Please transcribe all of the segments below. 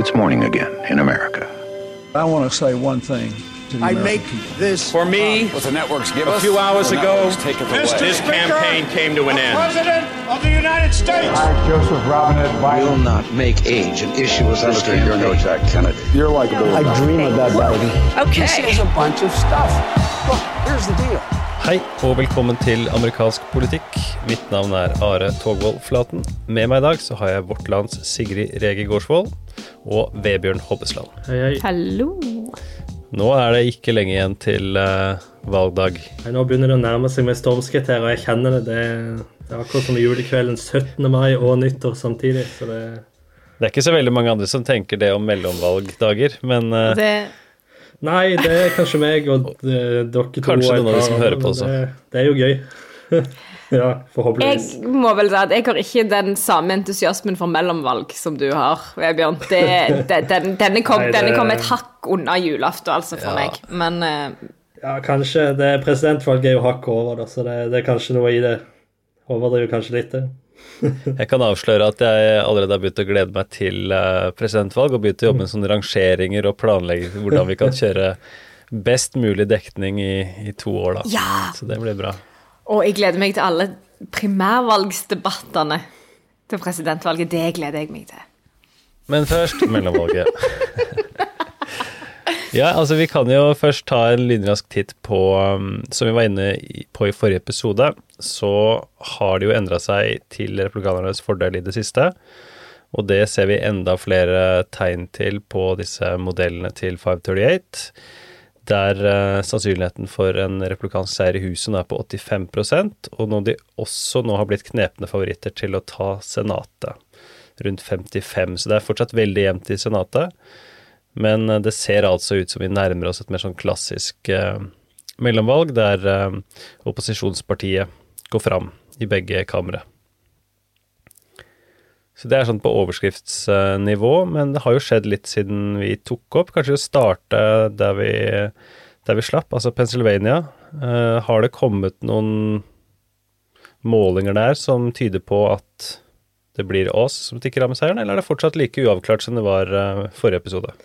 It's morning again in America. I want to say one thing to the I American make people. this For me, What the networks give a us, few hours ago, networks take it away. this campaign came to an end. President of the United States. I, Joseph Robinette will not make age an issue as I Senator, you're no Jack Kennedy. You're likable. I dream about Biden. This is a bunch of stuff. Look, here's the deal. Hei og velkommen til amerikansk politikk. Mitt navn er Are Togvold Flaten. Med meg i dag så har jeg vårt lands Sigrid Rege Gårdsvold og Vebjørn Hobbesland. Hei, hei. Hallo. Nå er det ikke lenge igjen til uh, valgdag. Nei, Nå begynner det å nærme seg med stormskritt her, og jeg kjenner det. Det, det er akkurat som julekvelden 17. mai og nyttår samtidig. Så det Det er ikke så veldig mange andre som tenker det om mellomvalgdager, men uh, Det, Nei, det er kanskje meg og eh, dere to. Kanskje noen av de som hører på også. Det, det er jo gøy. ja, forhåpentligvis. jeg må vel si at jeg har ikke den samme entusiasmen for mellomvalg som du har, Vebjørn. Det, det, den, denne, kom, Nei, det- denne kom et hakk unna julaften, altså, for Ja. meg. Men uh, Ja, kanskje. Det Presidentvalget er jo hakk over, da, så det, det er kanskje noe i det. Overdriver kanskje litt, det. Jeg kan avsløre at jeg allerede har begynt å glede meg til eh, presidentvalg og begynt å jobbe med sånne rangeringer og planlegge hvordan vi kan kjøre best mulig dekning i, i to år, da. Ja. Så det blir bra. Og jeg gleder meg til alle primærvalgsdebattene til presidentvalget. Det gleder jeg meg til. Men først mellomvalget. ja, altså vi kan jo først ta en lynrask titt på um, Som vi var inne på i forrige episode, så har det jo endra seg til republikanernes fordel i det siste. Og det ser vi enda flere tegn til på disse modellene til 538. Der eh, sannsynligheten for en republikansk seier i huset er på 85 og når de også nå har blitt knepne favoritter til å ta Senatet rundt 55, så det er fortsatt veldig jevnt i Senatet. Men eh, det ser altså ut som vi nærmer oss et mer sånn klassisk eh, mellomvalg, der eh, opposisjonspartiet går fram i begge kamre. Så det er sånn på overskriftsnivå, men det har jo skjedd litt siden vi tok opp. Kanskje å starte der vi, der vi slapp, altså Pennsylvania. Eh, har det kommet noen målinger der som tyder på at det blir oss som tikker av med seieren, eller er det fortsatt like uavklart som det var eh, forrige episode?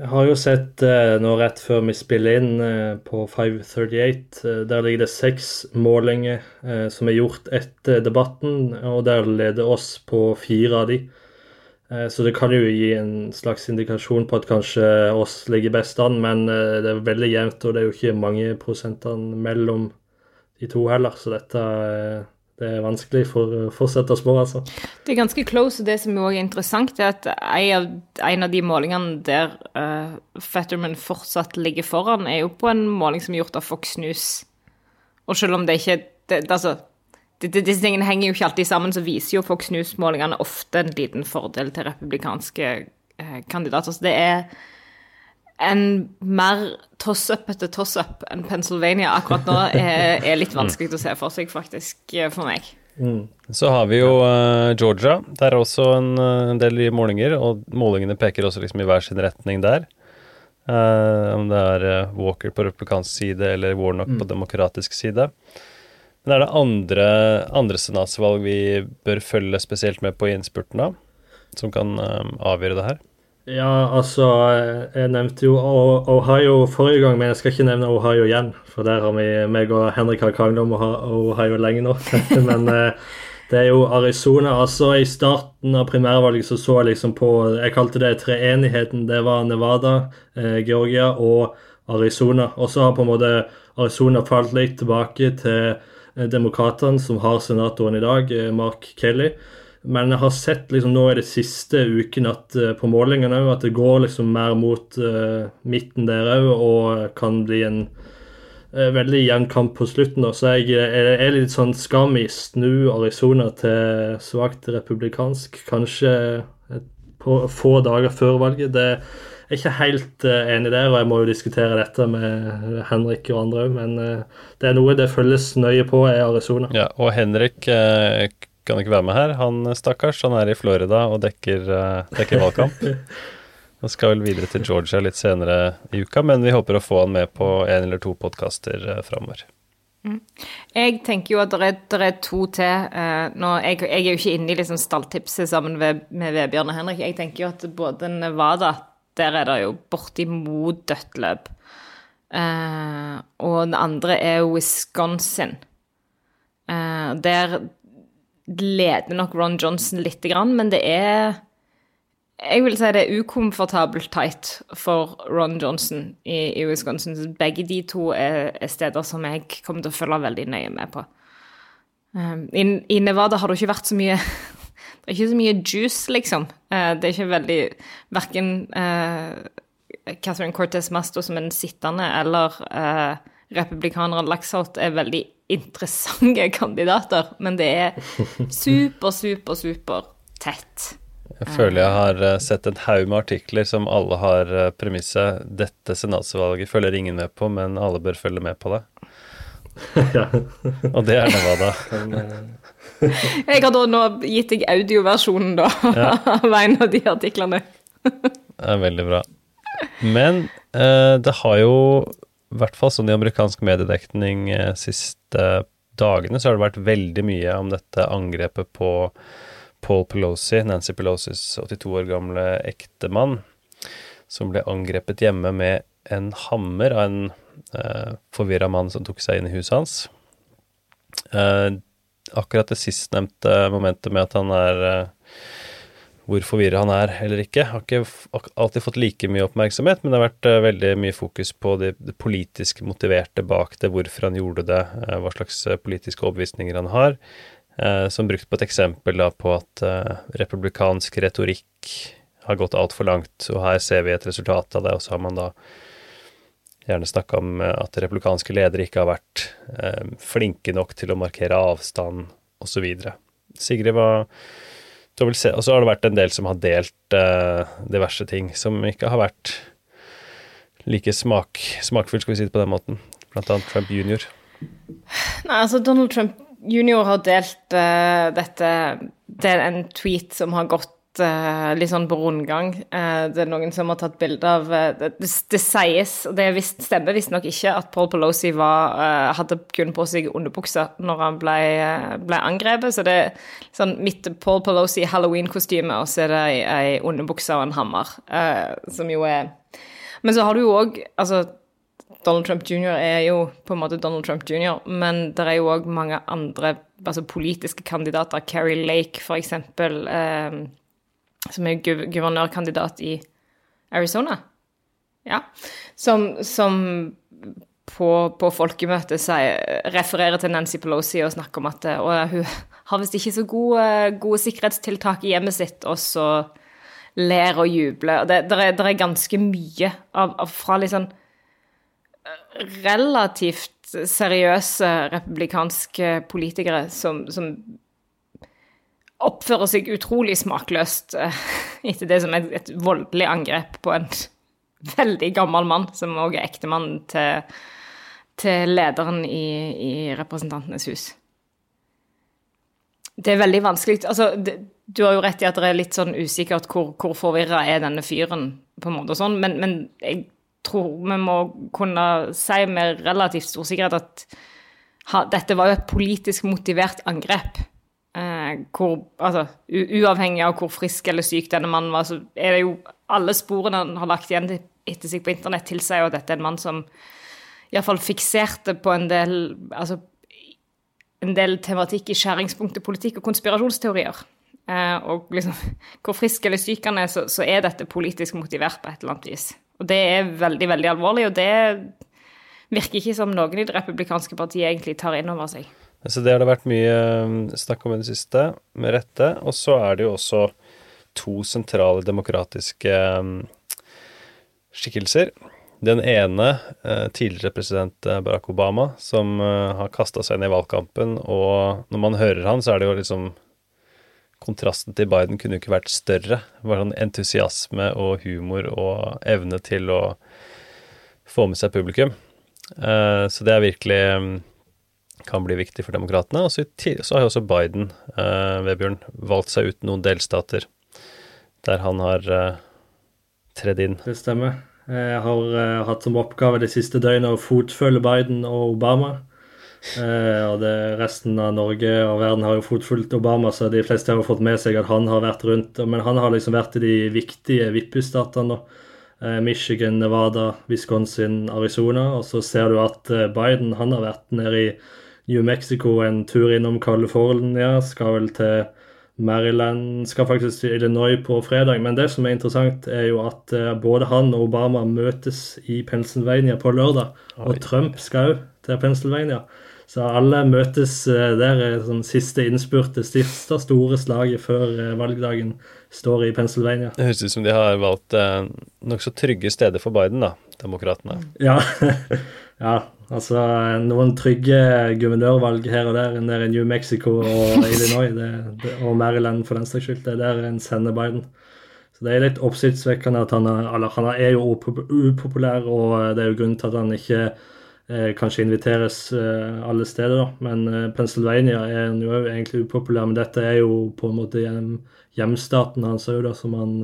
Jeg har jo sett eh, nå rett før vi spiller inn eh, på 538, eh, der ligger det seks målinger som er gjort etter debatten, og der leder oss på fire av de. Så det kan jo gi en slags indikasjon på at kanskje oss ligger best an, men det er veldig jevnt, og det er jo ikke mange prosentene mellom de to heller, så dette det er vanskelig for å fortsette å spå, altså. Det er ganske close, og det som også er interessant, er at en av, de målingene der uh, Fetterman fortsatt ligger foran, er jo på en måling som er gjort av Fox News. Og selv om det ikke det, altså, det, det, Disse tingene henger jo ikke alltid sammen, så viser jo Fox News-målingene ofte en liten fordel til republikanske uh, kandidater. Så det er en mer toss-up-ete toss-up enn Pennsylvania akkurat nå er, er litt vanskelig å se for seg, faktisk, eh, for meg. Så har vi jo uh, Georgia. Der er også en, eh, en del målinger, og målingene peker også liksom i hver sin retning der. Uh, om det er uh, Walker på republikansk side eller Warnock på demokratisk side. Men er det andre, andre senatsvalg vi bør følge spesielt med på i innspurten av, som kan avgjøre det her? Ja, altså Jeg nevnte jo Ohio forrige gang, men jeg skal ikke nevne Ohio igjen. For der har vi meg og Henrik har krangla om Ohio lenge nå. men eh, det er jo Arizona. Altså I starten av primærvalget så så jeg liksom på Jeg kalte det treenigheten. Det var Nevada, eh, Georgia og Arizona. Og så har på en måte Arizona falt litt tilbake til eh, demokratene, som har senatoren i dag, Mark Kelly. Men jeg har sett liksom nå i de siste ukene at eh, på målingene at det går liksom mer mot uh, midten der òg, og kan bli en uh, veldig jevn kamp på slutten. da, Så jeg eh, er litt sånn Skal vi snu Arizona til svakt republikansk? Kanskje et på få dager før valget? Det jeg er ikke helt enig der, og jeg må jo diskutere dette med Henrik og andre òg, men det er noe det følges nøye på, er Arizona. Ja, og Henrik kan ikke være med her. Han stakkars, han er i Florida og dekker, eh, dekker valgkamp. Han skal vel videre til Georgia litt senere i uka, men vi håper å få han med på en eller to podkaster eh, framover. Jeg tenker jo at det er, der er to til. Uh, nå, jeg, jeg, er jo ikke inne i liksom stalltipset sammen med, med Vebjørn og Henrik. Jeg tenker jo at både Nevada Der er det jo bortimot dødt løp. Uh, og den andre er Wisconsin. Uh, der leder nok Ron Johnson lite grann, men det er jeg vil si det er ukomfortabelt tight for Ron Johnson i, i Wisconsin. Begge de to er, er, steder som jeg kommer til å følge veldig nøye med på. Um, i, i, Nevada har det ikke vært så mye Det er ikke så mye juice, liksom. Uh, det er ikke veldig Verken uh, Catherine Cortez Masto som er den sittende, eller uh, republikaneren Laxalt er veldig interessante kandidater, men det er super, super, super tett. Jeg føler jeg har eh, sett en haug med artikler som alle har eh, premisset 'Dette senatsvalget følger ingen med på, men alle bør følge med på det'. ja. Og det er Nevada. jeg har da nå gitt deg audioversjonen, da, ja. av en av de artiklene. det er veldig bra. Men eh, det har jo, i hvert fall sånn i amerikansk mediedekning eh, siste dagene, så har det vært veldig mye om dette angrepet på Paul Pelosi, Nancy Pelosis 82 år gamle ektemann, som ble angrepet hjemme med en hammer av en eh, forvirra mann som tok seg inn i huset hans. Eh, akkurat det sistnevnte momentet med at han er eh, Hvor forvirra han er eller ikke, har ikke alltid fått like mye oppmerksomhet, men det har vært eh, veldig mye fokus på det, det, politisk motiverte bak det, hvorfor han gjorde det, eh, hva slags eh, politiske overbevisninger han har som brukt på et eksempel da, på at republikansk retorikk har gått altfor langt, og her ser vi et resultat av det, og så har man da gjerne snakka om at republikanske ledere ikke har vært flinke nok til å markere avstand, osv. Sigrid, se, Og så har det vært en del som har delt uh, diverse ting, som ikke har vært like smak, smakfullt, skal vi si det på den måten, blant annet Trump jr. Nei, altså Donald Trump Junior har delt uh, dette Det er en tweet som har gått litt sånn på rundgang. Uh, det er noen som har tatt bilde av det, det, sies, og det visst, stemmer visstnok ikke, at Paul Pelosi var, hadde kun på seg underbuksa når han ble, ble, angrepet. Så det er sånn midt Paul Pelosi halloween-kostyme, og så er det ei underbukse og en hammer, som jo er Men så har du jo òg Altså Donald Trump jr. er jo på en måte Donald Trump jr., men det er jo òg mange andre altså politiske kandidater. Carrie Lake, for eksempel, eh, som er guv guvernørkandidat i Arizona. Ja. Som, som på, på folkemøtet refererer til Nancy Pelosi og snakker om at og hun har visst ikke så gode, gode, sikkerhetstiltak i hjemmet sitt, og så ler og jubler. Det, det, er, det er, ganske mye av, av fra litt sånn relativt seriøse republikanske politikere som, som oppfører seg utrolig smakløst eh, etter det som er et voldelig angrep på en veldig gammel mann, som òg er ektemannen til, til lederen i, i, Representantenes hus. Det er veldig vanskelig Altså, det, du har jo rett i at det er litt sånn usikkert hvor, hvor forvirra er denne fyren, på en måte og sånn, men, men jeg tror vi må kunne si med relativt stor sikkerhet at ha, dette var jo et politisk motivert angrep. Hvor, altså, uavhengig av hvor frisk eller syk denne mannen var, så er det jo alle sporene han har lagt igjen etter seg på internett, tilsier jo at dette er en mann som iallfall fikserte på en del altså, en del tematikk i skjæringspunktet politikk og konspirasjonsteorier. Eh, og liksom, hvor frisk eller syk han er, så, så er dette politisk motivert på et eller annet vis. Og det er veldig, veldig alvorlig, og det virker ikke som noen i det republikanske partiet egentlig tar inn over seg. Så det har det vært mye um, snakk om i det siste, med rette. Og så er det jo også to sentrale demokratiske um, skikkelser. Den ene, eh, tidligere president eh, Barack Obama, som eh, har kasta seg inn i valgkampen, og når man hører han, så er det jo liksom kontrasten til Biden kunne jo ikke vært større. Det var sånn entusiasme og humor og evne til å få med seg publikum. Så det er virkelig um, kan bli viktig for demokratene. Og så, har jo også Biden, eh, Vebjørn, valgt seg ut noen delstater der han har eh, tredd inn. Det stemmer. Jeg har eh, hatt som oppgave det siste døgnet å fotfølge Biden og Obama. Eh, og det, resten av Norge og verden har jo fotfulgt Obama, så de fleste har jo fått med seg at han har vært rundt. Men han har liksom vært i de viktige vippestatene. Eh, Michigan, Nevada, Wisconsin, Arizona. Og så ser du at eh, Biden han har vært nede i New Mexico en tur innom California. Skal vel til Maryland skal faktisk til Illinois på fredag. Men det som er interessant, er jo at uh, både han og Obama møtes i Pennsylvania på lørdag. Oi. Og Trump skal òg til Pennsylvania. Så alle møtes uh, der som siste innspurt, det siste store slaget før valgdagen står i Pennsylvania. Det høres ut som de har valgt uh, nokså trygge steder for Biden, da, demokratene. Ja. ja, Altså noen trygge guvernørvalg her og der, der i New Mexico og Illinois det, det, og Maryland for den saks skyld. Det er der en sender Biden. Så det er litt oppsiktsvekkende at han er, eller, han er jo upopulær, og det er jo grunnen til at han ikke eh, kanskje inviteres eh, alle steder, da. Men eh, Pennsylvania er han jo egentlig upopulær. Men dette er jo på en måte hjem, hjemstaten hans òg, da, som han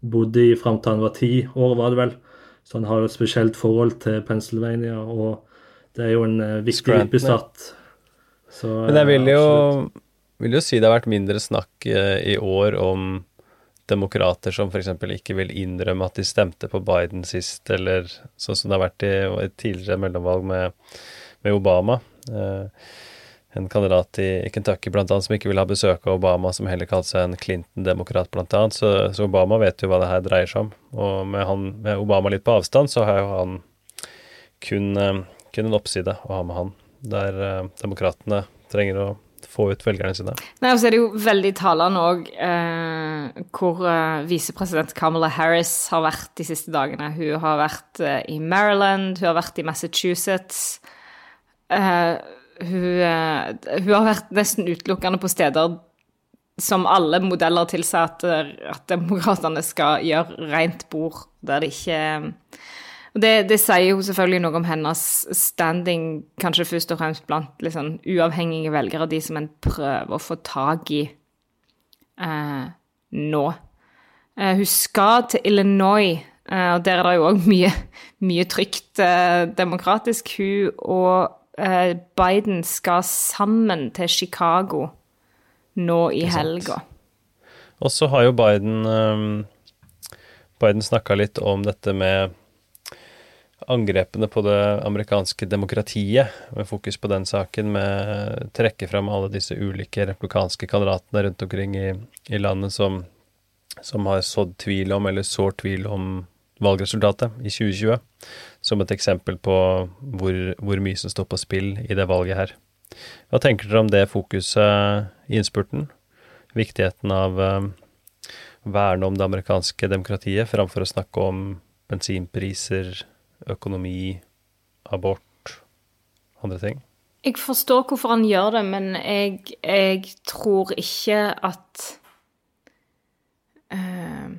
bodde i fram til han var ti år, var det vel. Så han har jo et spesielt forhold til Pennsylvania. og det er jo en viktig viktig besatt. Så, Men jeg vil jo, vil jo, si det har vært mindre snakk uh, i år om demokrater som f.eks. ikke vil innrømme at de stemte på Biden sist, eller sånn som det har vært i et tidligere mellomvalg med, med Obama. Uh, en kandidat i, i Kentucky blant annet, som ikke vil ha besøk av Obama, som heller kalte seg en Clinton-demokrat, blant annet. Så, så, Obama vet jo hva det her dreier seg om. Og med, han, med Obama litt på avstand, så har jo han kun kun en oppside å ha med han, der eh, demokratene trenger å få ut velgerne sine. Nei, og så er det jo veldig talende òg eh, hvor eh, visepresident Kamala Harris har vært de siste dagene. Hun har vært eh, i Maryland, hun har vært i Massachusetts. Eh, hun, eh, hun, har vært nesten utelukkende på steder som alle modeller tilsier at, at demokratene skal gjøre rent bord, der det ikke det, det, sier jo selvfølgelig noe om hennes standing, kanskje først og fremst blant liksom, uavhengige velgere, de som en prøver å få tak i eh, nå. Eh, hun skal til Illinois, eh, og der er det jo òg mye, mye trygt eh, demokratisk. Hun og eh, Biden skal sammen til Chicago nå i helga. Og så har jo Biden um, Biden snakka litt om dette med angrepene på det amerikanske demokratiet, med fokus på den saken, med trekke fram alle disse ulike republikanske kandidatene rundt omkring i, i landet som, som, har sådd tvil om, eller sår tvil om valgresultatet i 2020, som et eksempel på hvor, hvor mye som står på spill i det valget her. Hva tenker dere om det fokuset i innspurten? Viktigheten av å verne om det amerikanske demokratiet framfor å snakke om bensinpriser, økonomi, abort, andre ting? Jeg forstår hvorfor han gjør det, men jeg, jeg tror ikke at uh,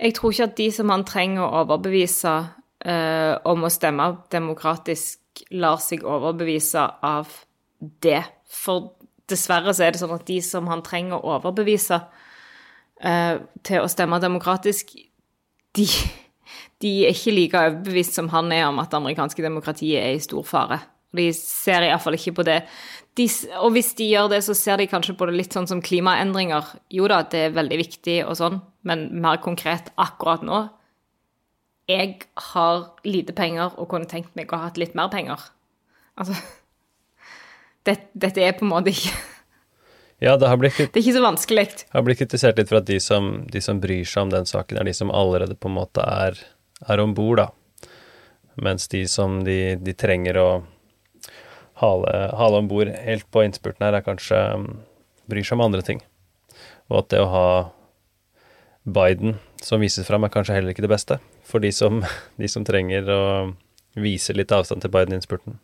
Jeg tror ikke at de som han trenger å overbevise uh, om å stemme demokratisk, lar seg overbevise av det. For dessverre så er det sånn at de som han trenger å overbevise uh, til å stemme demokratisk, de de er ikke like overbevist som han er om at det amerikanske demokratiet er i stor fare. De ser iallfall ikke på det. De, og hvis de gjør det, så ser de kanskje på det litt sånn som klimaendringer. Jo da, det er veldig viktig og sånn, men mer konkret akkurat nå Jeg har lite penger og kunne tenkt meg å ha hatt litt mer penger. Altså det, Dette er på en måte ikke ja, det, har blitt, det er ikke så vanskelig. Det har blitt kritisert litt for at de som, de som bryr seg om den saken, er de som allerede på en måte er er om bord, da. Mens de som de, de trenger å hale, hale om bord helt på innspurten her, er kanskje um, bryr seg om andre ting. Og at det å ha Biden som vises fram, er kanskje heller ikke det beste for de som, de som trenger å vise litt avstand til Biden-innspurten.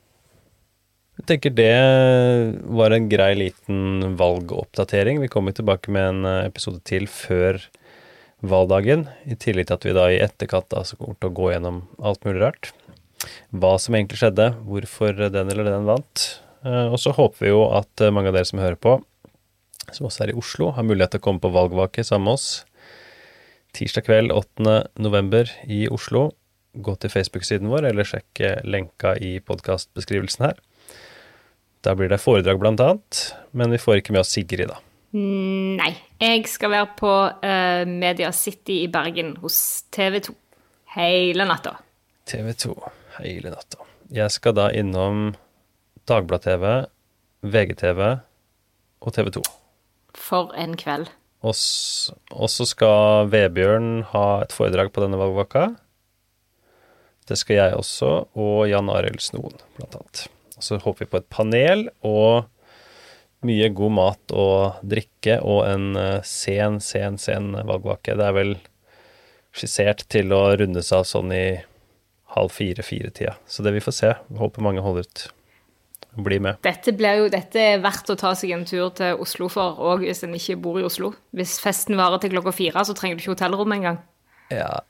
Jeg tenker det var en grei liten valgoppdatering. Vi kommer tilbake med en eh, episode til før valgdagen, i tillegg til at vi da i etterkant altså så kommer til å gå gjennom alt mulig rart. Hva som egentlig skjedde, hvorfor den eller den vant. Eh, og så håper vi jo at eh, mange av dere som hører på, som også er i Oslo, har mulighet til å komme på valgvake sammen med oss tirsdag kveld 8. november i Oslo. Gå til Facebook-siden vår, eller sjekk lenka i podkastbeskrivelsen her. Da blir det foredrag, blant annet. Men vi får ikke med oss Sigrid, da. Nei. Jeg skal være på uh, Media City i Bergen hos TV 2 hele natta. TV 2 hele natta. Jeg skal da innom Dagblad-TV, VGTV og TV 2. For en kveld. Og og så skal Vebjørn ha et foredrag på denne valgvaka. Det skal jeg også, og Jan Arild Snoen, blant annet. Og så håper vi på et panel og mye god mat og drikke og en eh, sen, sen, sen valgvake. Det er vel skissert til å rundes av sånn i halv fire-fire-tida. Så det vi får se. Vi håper mange holder ut og blir med. Dette, blir jo, dette er verdt å ta seg en tur til Oslo for, òg hvis en ikke bor i Oslo. Hvis festen varer til klokka fire, så trenger du ikke hotellrom engang. Ja.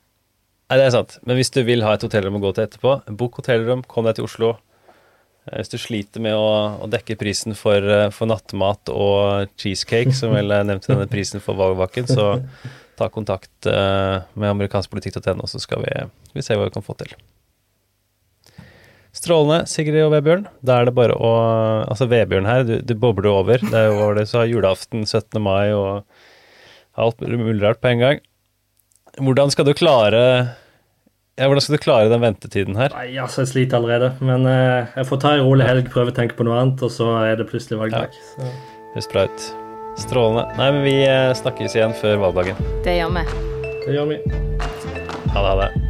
Nei, det er sant. Men hvis du vil ha et hotellrom å gå til etterpå, bok hotellrom, kom deg til Oslo. Eh, Hvis du sliter med å, å dekke prisen for, eh, for nattmat og cheesecake, som vel jeg nevnte, denne prisen for valgvaken, så ta kontakt eh, med amerikanskpolitikk.no, så skal vi, vi se hva vi kan få til. Strålende, Sigrid og Vebjørn. Da er det bare å Altså, Vebjørn her, du, du bobler over. Det er jo hva du sa, julaften, 17. mai og alt mulig rart på en gang. Hvordan skal du klare ja, hvordan skal du klare den ventetiden her? Nei, altså, jeg sliter allerede. Men eh, jeg får ta en rolig helg, prøve å tenke på noe annet, og så er det plutselig valgdag. Ja. Høres bra ut. Strålende. Nei, men vi eh, snakkes igjen før valgdagen. Det gjør vi. Det gjør vi. Ha det, ha det.